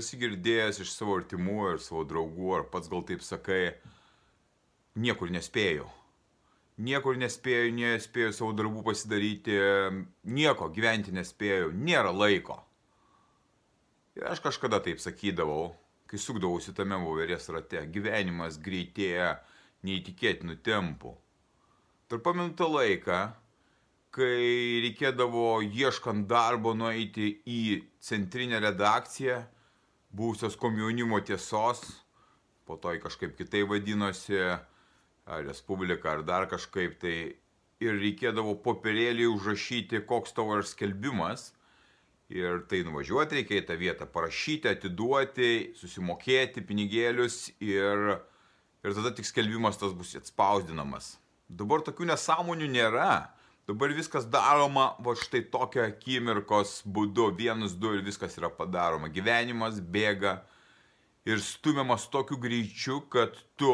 Esi girdėjęs iš savo artimų ir savo draugų, ar pats gal taip sakai, niekur nespėjau. Niekur nespėjau, nespėjau savo darbų pasidaryti, nieko gyventi nespėjau, nėra laiko. Ir aš kažkada taip sakydavau, kai sukdavausi tame voverės rate, gyvenimas greitėja neįtikėtinų tempų. Tarp pamenu tą laiką, kai reikėdavo ieškant darbo nueiti į centrinę redakciją, buvusios komjaunimo tiesos, po to į kažkaip kitai vadinosi, ar Respublika, ar dar kažkaip tai, ir reikėdavo popierėlį užrašyti, koks tavo yra skelbimas, ir tai nuvažiuoti reikia į tą vietą, parašyti, atiduoti, susimokėti pinigėlius ir, ir tada tik skelbimas tas bus atspausdinamas. Dabar tokių nesąmonių nėra. Dabar viskas daroma, va štai tokio akimirkos būdu, vienas, du ir viskas yra padaroma. Gyvenimas bėga ir stumiamas tokiu greičiu, kad tu,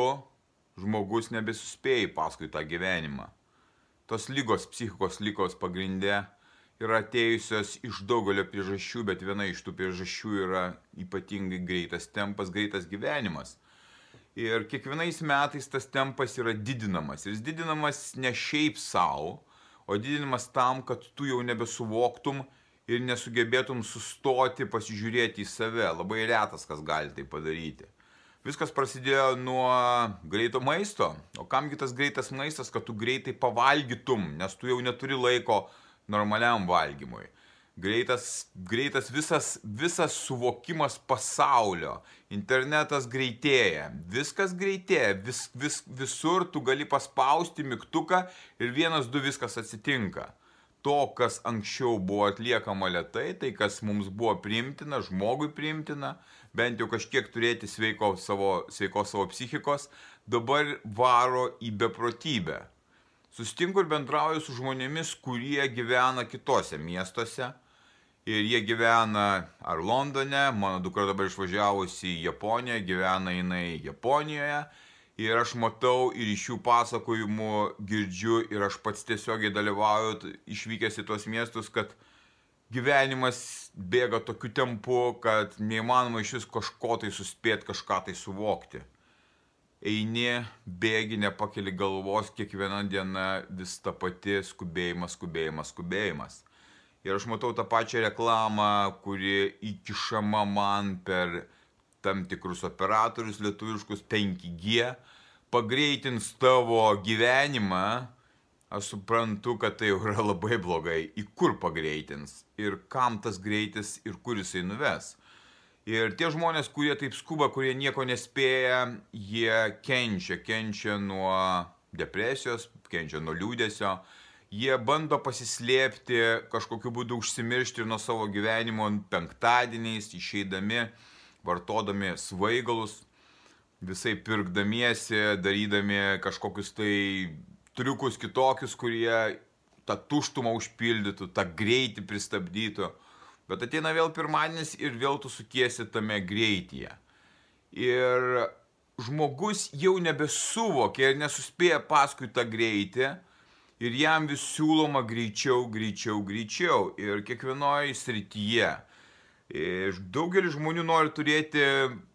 žmogus, nebesuspėjai paskui tą gyvenimą. Tos lygos, psichikos lygos pagrindė yra atėjusios iš daugelio priežasčių, bet viena iš tų priežasčių yra ypatingai greitas tempas, greitas gyvenimas. Ir kiekvienais metais tas tempas yra didinamas. Ir jis didinamas ne šiaip savo, o didinimas tam, kad tu jau nebesuvoktum ir nesugebėtum sustoti, pasižiūrėti į save. Labai retas, kas gali tai padaryti. Viskas prasidėjo nuo greito maisto. O kamgi tas greitas maistas, kad tu greitai pavalgytum, nes tu jau neturi laiko normaliam valgymui greitas, greitas visas, visas suvokimas pasaulio, internetas greitėja, viskas greitėja, vis, vis, visur tu gali paspausti mygtuką ir vienas, du viskas atsitinka. To, kas anksčiau buvo atliekama lietai, tai kas mums buvo priimtina, žmogui priimtina, bent jau kažkiek turėti sveiko savo, sveikos savo psichikos, dabar varo į beprotybę. Sustinku ir bendrauju su žmonėmis, kurie gyvena kitose miestuose, ir jie gyvena ar Londone, mano dukra dabar išvažiavusi į Japoniją, gyvena jinai Japonijoje. Ir aš matau ir iš jų pasakojimų girdžiu ir aš pats tiesiogiai dalyvauju išvykęs į tuos miestus, kad gyvenimas bėga tokiu tempu, kad neįmanoma iš vis kažko tai suspėti, kažką tai suvokti. Eini, bėgi, nepakeli galvos, kiekviena diena vis ta pati skubėjimas, skubėjimas, skubėjimas. Ir aš matau tą pačią reklamą, kuri įkišama man per tam tikrus operatorius lietuviškus 5G, pagreitins tavo gyvenimą, aš suprantu, kad tai yra labai blogai. Į kur pagreitins? Ir kam tas greitis? Ir kur jisai nuves. Ir tie žmonės, kurie taip skuba, kurie nieko nespėja, jie kenčia, kenčia nuo depresijos, kenčia nuo liūdėsio jie bando pasislėpti, kažkokiu būdu užsimiršti nuo savo gyvenimo penktadieniais, išeidami, vartodami svaigalus, visai pirkdamiesi, darydami kažkokius tai triukus kitokius, kurie tą tuštumą užpildytų, tą greitį pristabdytų. Bet ateina vėl pirmadienis ir vėl tu sukiesi tame greityje. Ir žmogus jau nebesuvokia ir nesuspėja paskui tą greitį ir jam vis siūloma greičiau, greičiau, greičiau. Ir kiekvienoje srityje. Daugelis žmonių nori turėti,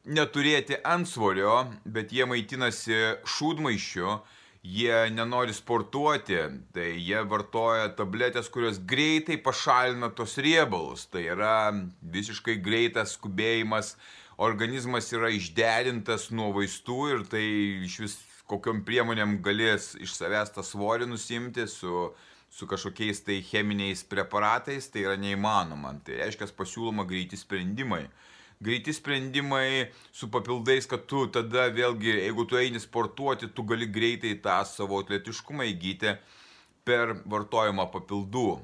neturėti ansvorio, bet jie maitinasi šūdmaišiu, jie nenori sportuoti, tai jie vartoja tabletės, kurios greitai pašalina tos riebalus. Tai yra visiškai greitas skubėjimas, organizmas yra išderintas nuo vaistų ir tai iš vis kokiom priemonėm galės iš savęs tą svorį nusimti su, su kažkokiais tai cheminiais preparatais, tai yra neįmanoma. Tai reiškia pasiūloma greiti sprendimai. Greiti sprendimai su papildais, kad tu tada vėlgi, jeigu tu eini sportuoti, tu gali greitai tą savo atletiškumą įgyti per vartojimą papildų.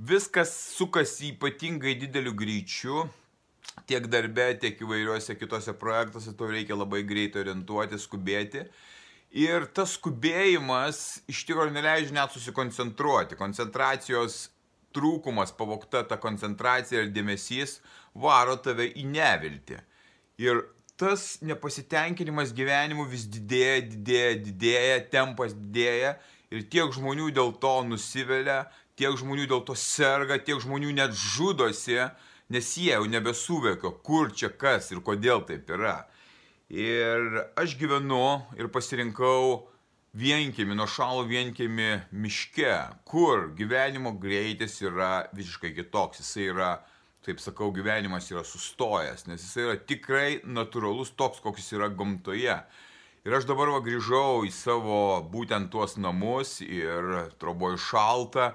Viskas sukasi ypatingai dideliu greičiu, tiek darbe, tiek įvairiuose kitose projektuose, tau reikia labai greitai orientuoti, skubėti. Ir tas skubėjimas iš tikrųjų neleidžia net susikoncentruoti. Koncentracijos trūkumas, pavokta ta koncentracija ir dėmesys varo tave į neviltį. Ir tas nepasitenkinimas gyvenimu vis didėja, didėja, didėja, tempas didėja ir tiek žmonių dėl to nusivelia, tiek žmonių dėl to serga, tiek žmonių net žudosi, nes jie jau nebesuvokio, kur čia kas ir kodėl taip yra. Ir aš gyvenu ir pasirinkau vienkėmi, nuo šalo vienkėmi miške, kur gyvenimo greitis yra visiškai kitoks. Jis yra, taip sakau, gyvenimas yra sustojęs, nes jis yra tikrai natūralus toks, koks yra gamtoje. Ir aš dabar va grįžau į savo būtent tuos namus ir troboju šaltą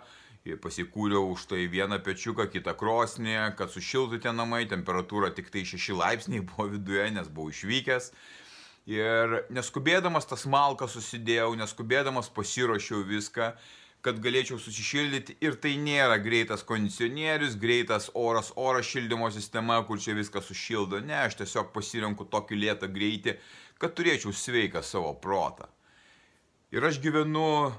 pasikūriau už tai vieną pečiuką, kitą krosnį, kad sušiltų tie namai, temperatūra tik tai 6 laipsniai buvo viduje, nes buvau išvykęs. Ir neskubėdamas tas malkas susidėjau, neskubėdamas pasiruošiau viską, kad galėčiau susišildyti ir tai nėra greitas kondicionierius, greitas oras, oro šildymo sistema, kur čia viskas sušildo. Ne, aš tiesiog pasirenku tokį lėtą greitį, kad turėčiau sveiką savo protą. Ir aš gyvenu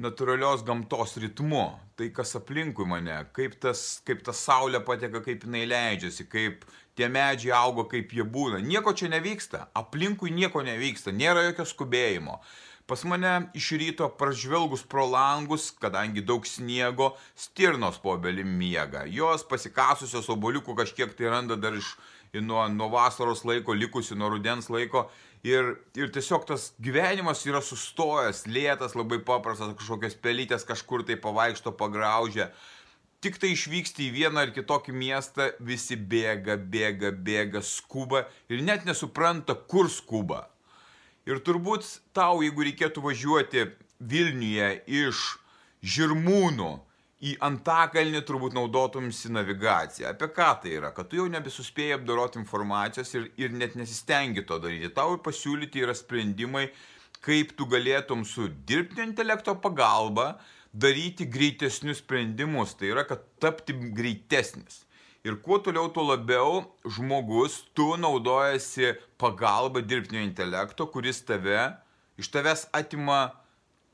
natūralios gamtos ritmu. Tai kas aplinkui mane, kaip tas, kaip ta saulė pateka, kaip jinai leidžiasi, kaip tie medžiai auga, kaip jie būna. Nieko čia nevyksta, aplinkui nieko nevyksta, nėra jokio skubėjimo. Pas mane iš ryto pražvelgus pro langus, kadangi daug sniego, stirnos po obelim miega. Jos pasikasusios oboliukų kažkiek tai randa dar iš nuo, nuo vasaros laiko, likusi nuo rudens laiko Ir, ir tiesiog tas gyvenimas yra sustojęs, lėtas, labai paprastas, kažkokios pelytės kažkur tai pavaikšto, pagraužia. Tik tai išvyksti į vieną ar kitokį miestą, visi bėga, bėga, bėga, skuba ir net nesupranta, kur skuba. Ir turbūt tau, jeigu reikėtų važiuoti Vilniuje iš Žirmūnų į Antakalnį turbūt naudotumsi navigaciją. Apie ką tai yra? Kad tu jau nebesuspėjai apdoroti informacijos ir, ir net nesistengi to daryti. Tau pasiūlyti yra sprendimai, kaip tu galėtum su dirbtinio intelekto pagalba daryti greitesnius sprendimus. Tai yra, kad tapti greitesnis. Ir kuo toliau, tuo labiau žmogus, tu naudojasi pagalba dirbtinio intelekto, kuris tave, iš tavęs atima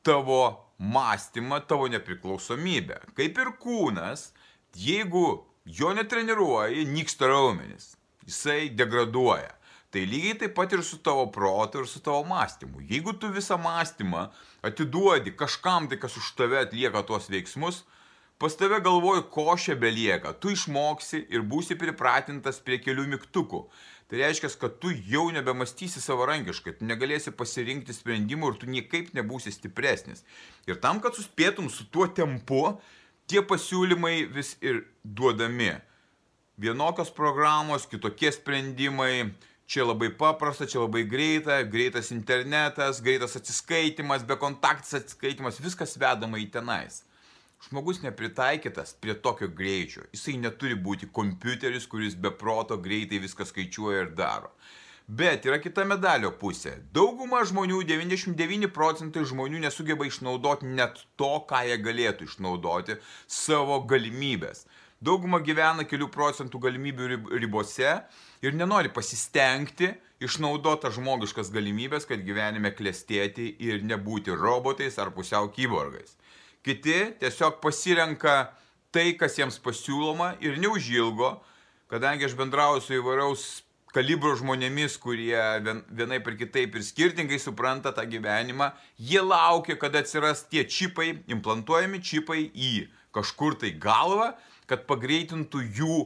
tavo mąstymą, tavo nepriklausomybę. Kaip ir kūnas, jeigu jo netreniruoji, nyksta raumenis, jisai degraduoja. Tai lygiai taip pat ir su tavo protu ir su tavo mąstymu. Jeigu tu visą mąstymą atiduodi kažkam, tai kas už tave atlieka tuos veiksmus, pas tave galvoju košė belieka. Tu išmoksi ir būsi pripratintas prie kelių mygtukų. Tai reiškia, kad tu jau nebemastysi savarankiškai, tu negalėsi pasirinkti sprendimų ir tu niekaip nebūsi stipresnis. Ir tam, kad suspėtum su tuo tempu, tie pasiūlymai vis ir duodami. Vienokios programos, kitokie sprendimai, čia labai paprasta, čia labai greita, greitas internetas, greitas atsiskaitimas, bekontaktis atsiskaitimas, viskas vedama į tenais. Žmogus nepritaikytas prie tokio greičio. Jisai neturi būti kompiuteris, kuris be proto greitai viską skaičiuoja ir daro. Bet yra kita medalio pusė. Dauguma žmonių, 99 procentai žmonių nesugeba išnaudoti net to, ką jie galėtų išnaudoti savo galimybės. Dauguma gyvena kelių procentų galimybių ribose ir nenori pasistengti išnaudota žmogiškas galimybės, kad gyvenime klestėti ir nebūti robotais ar pusiau kyborgais. Kiti tiesiog pasirenka tai, kas jiems pasiūloma ir neužilgo, kadangi aš bendrauju su įvairiaus kalibro žmonėmis, kurie vienai per kitaip ir skirtingai supranta tą gyvenimą, jie laukia, kada atsiras tie čipai, implantuojami čipai į kažkur tai galvą, kad pagreitintų jų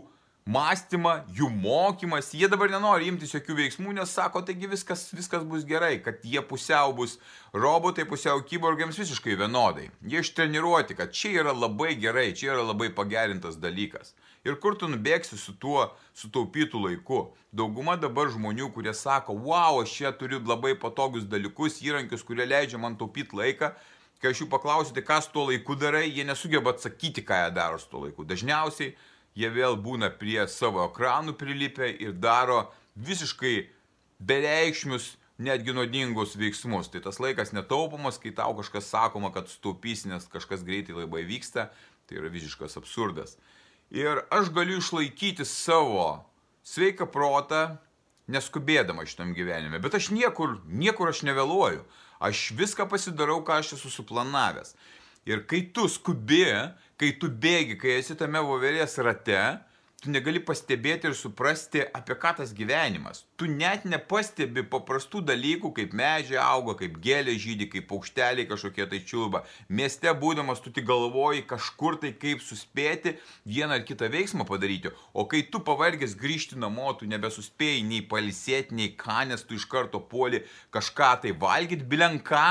mąstymą, jų mokymas, jie dabar nenori imtis jokių veiksmų, nes sako, taigi viskas, viskas bus gerai, kad jie pusiau bus robotai, pusiau kyborgiams visiškai vienodai. Jie ištreniruoti, kad čia yra labai gerai, čia yra labai pagerintas dalykas. Ir kur tu nubėgsi su tuo sutaupytų laiku? Dauguma dabar žmonių, kurie sako, wow, aš čia turiu labai patogius dalykus, įrankius, kurie leidžia man taupyti laiką, kai aš jų paklausiu, tai ką su tuo laiku darai, jie nesugeba atsakyti, ką jie daro su tuo laiku. Dažniausiai jie vėl būna prie savo ekranų prilipę ir daro visiškai bereikšmius, netgi nuodingus veiksmus. Tai tas laikas netaupomas, kai tau kažkas sakoma, kad sutaupys, nes kažkas greitai labai vyksta, tai yra visiškas absurdas. Ir aš galiu išlaikyti savo sveiką protą, neskubėdama šitam gyvenime. Bet aš niekur, niekur aš nevėluoju. Aš viską pasidarau, ką aš esu suplanavęs. Ir kai tu skubi, kai tu bėgi, kai esi tame voverės rate, tu negali pastebėti ir suprasti, apie ką tas gyvenimas. Tu net nepastebi paprastų dalykų, kaip medžiai auga, kaip gėlė žydį, kaip paukšteliai kažkokie tai čiulba. Mieste būdamas tu tik galvoji kažkur tai kaip suspėti vieną ar kitą veiksmą padaryti. O kai tu pavargęs grįžti namo, tu nebesuspėjai nei palisėti, nei ką, nes tu iš karto puoli kažką tai valgyti, bilenką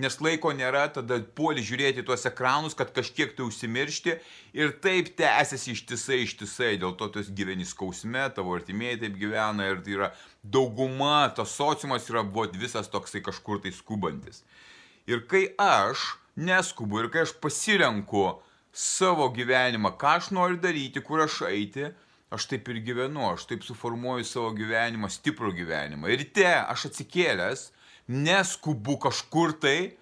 nes laiko nėra, tada puoli žiūrėti tuos ekranus, kad kažkiek tai užsimiršti ir taip tęsiasi ištisai, ištisai, dėl to tu gyveni skausme, tavo artimieji taip gyvena ir tai yra dauguma, tas sociumas yra vod visas toksai kažkur tai skubantis. Ir kai aš neskubu ir kai aš pasirenku savo gyvenimą, ką aš noriu daryti, kur aš eiti, aš taip ir gyvenu, aš taip suformuoju savo gyvenimą, stiprų gyvenimą. Ir te aš atsikėlęs, neskubu kažkur tai,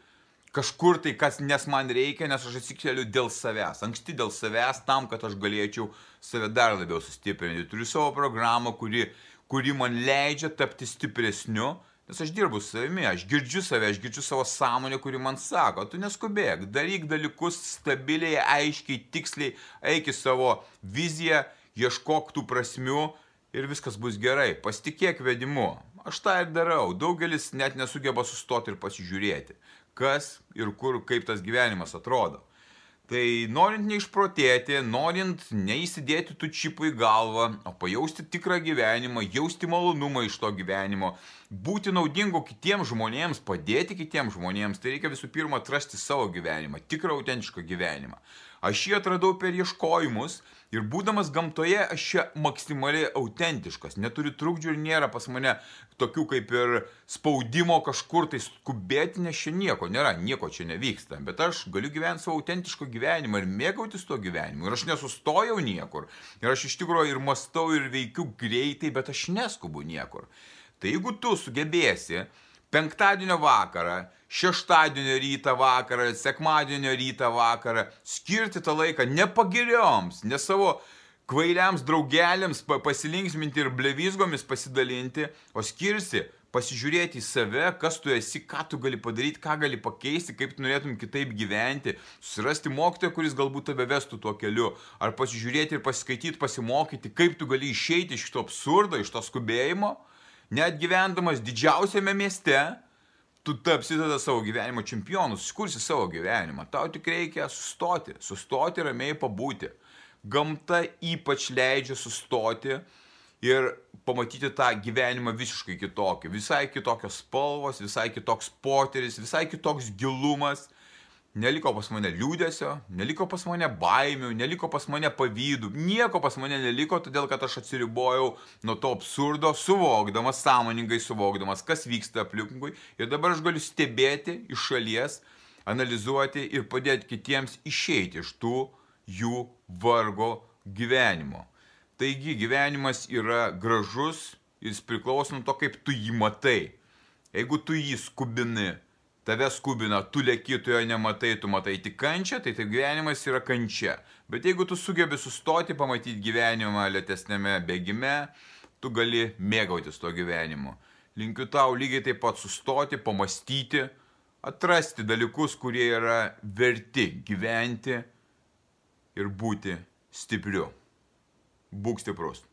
kažkur tai, kas nes man reikia, nes aš atsikeliu dėl savęs, anksti dėl savęs, tam, kad aš galėčiau save dar labiau sustiprinti. Turiu savo programą, kuri, kuri man leidžia tapti stipresniu, nes aš dirbu su savimi, aš girdžiu save, aš girdžiu savo sąmonę, kuri man sako, tu neskubėk, daryk dalykus stabiliai, aiškiai, tiksliai, eik į savo viziją, ieškok tų prasmių ir viskas bus gerai. Pasitikėk vedimu. Aš tą ir darau. Daugelis net nesugeba sustoti ir pasižiūrėti, kas ir kur, kaip tas gyvenimas atrodo. Tai norint neišprotėti, norint neįsidėti tų čipų į galvą, o pajausti tikrą gyvenimą, jausti malonumą iš to gyvenimo, būti naudingu kitiems žmonėms, padėti kitiems žmonėms, tai reikia visų pirma atrasti savo gyvenimą, tikrą autentišką gyvenimą. Aš jį atradau per ieškojimus ir būdamas gamtoje aš čia maksimaliai autentiškas, neturiu trukdžių ir nėra pas mane tokių kaip ir spaudimo kažkur tai skubėti, nes čia nieko nėra, nieko čia nevyksta. Bet aš galiu gyventi savo autentišką gyvenimą ir mėgautis tuo gyvenimu. Ir aš nesustojau niekur. Ir aš iš tikrųjų ir mastau ir veikiu greitai, bet aš neskubu niekur. Tai jeigu tu sugebėsi penktadienio vakarą, šeštadienio rytą vakarą, sekmadienio rytą vakarą, skirti tą laiką ne pagirioms, ne savo kvailiams draugeliams pasilinksminti ir blevizgomis pasidalinti, o skirsi pasižiūrėti į save, kas tu esi, ką tu gali padaryti, ką gali pakeisti, kaip tu norėtum kitaip gyventi, susirasti mokytoją, kuris galbūt tave vestų tuo keliu, ar pasižiūrėti ir pasiskaityti, pasimokyti, kaip tu gali išeiti iš šito absurdo, iš to skubėjimo net gyvendamas didžiausiame mieste, tu tapsi tada savo gyvenimo čempionu, susikursi savo gyvenimą. Tau tik reikia sustoti, sustoti ramiai pabūti. Gamta ypač leidžia sustoti ir pamatyti tą gyvenimą visiškai kitokį. Visai kitokios spalvos, visai kitoks poteris, visai kitoks gilumas Neliko pas mane liūdėsio, neliko pas mane baimių, neliko pas mane pavydų, nieko pas mane neliko, todėl kad aš atsiribojau nuo to absurdo, suvokdamas, sąmoningai suvokdamas, kas vyksta aplinkui. Ir dabar aš galiu stebėti iš šalies, analizuoti ir padėti kitiems išeiti iš tų jų vargo gyvenimo. Taigi gyvenimas yra gražus, jis priklauso nuo to, kaip tu jį matai. Jeigu tu jį skubini, tave skubina, tu lėki, tu jo nematai, tu matai tik kančią, tai tai gyvenimas yra kančia. Bet jeigu tu sugebi sustoti, pamatyti gyvenimą lėtesnėme bėgime, tu gali mėgautis to gyvenimu. Linkiu tau lygiai taip pat sustoti, pamastyti, atrasti dalykus, kurie yra verti gyventi ir būti stipriu. Būk stiprus.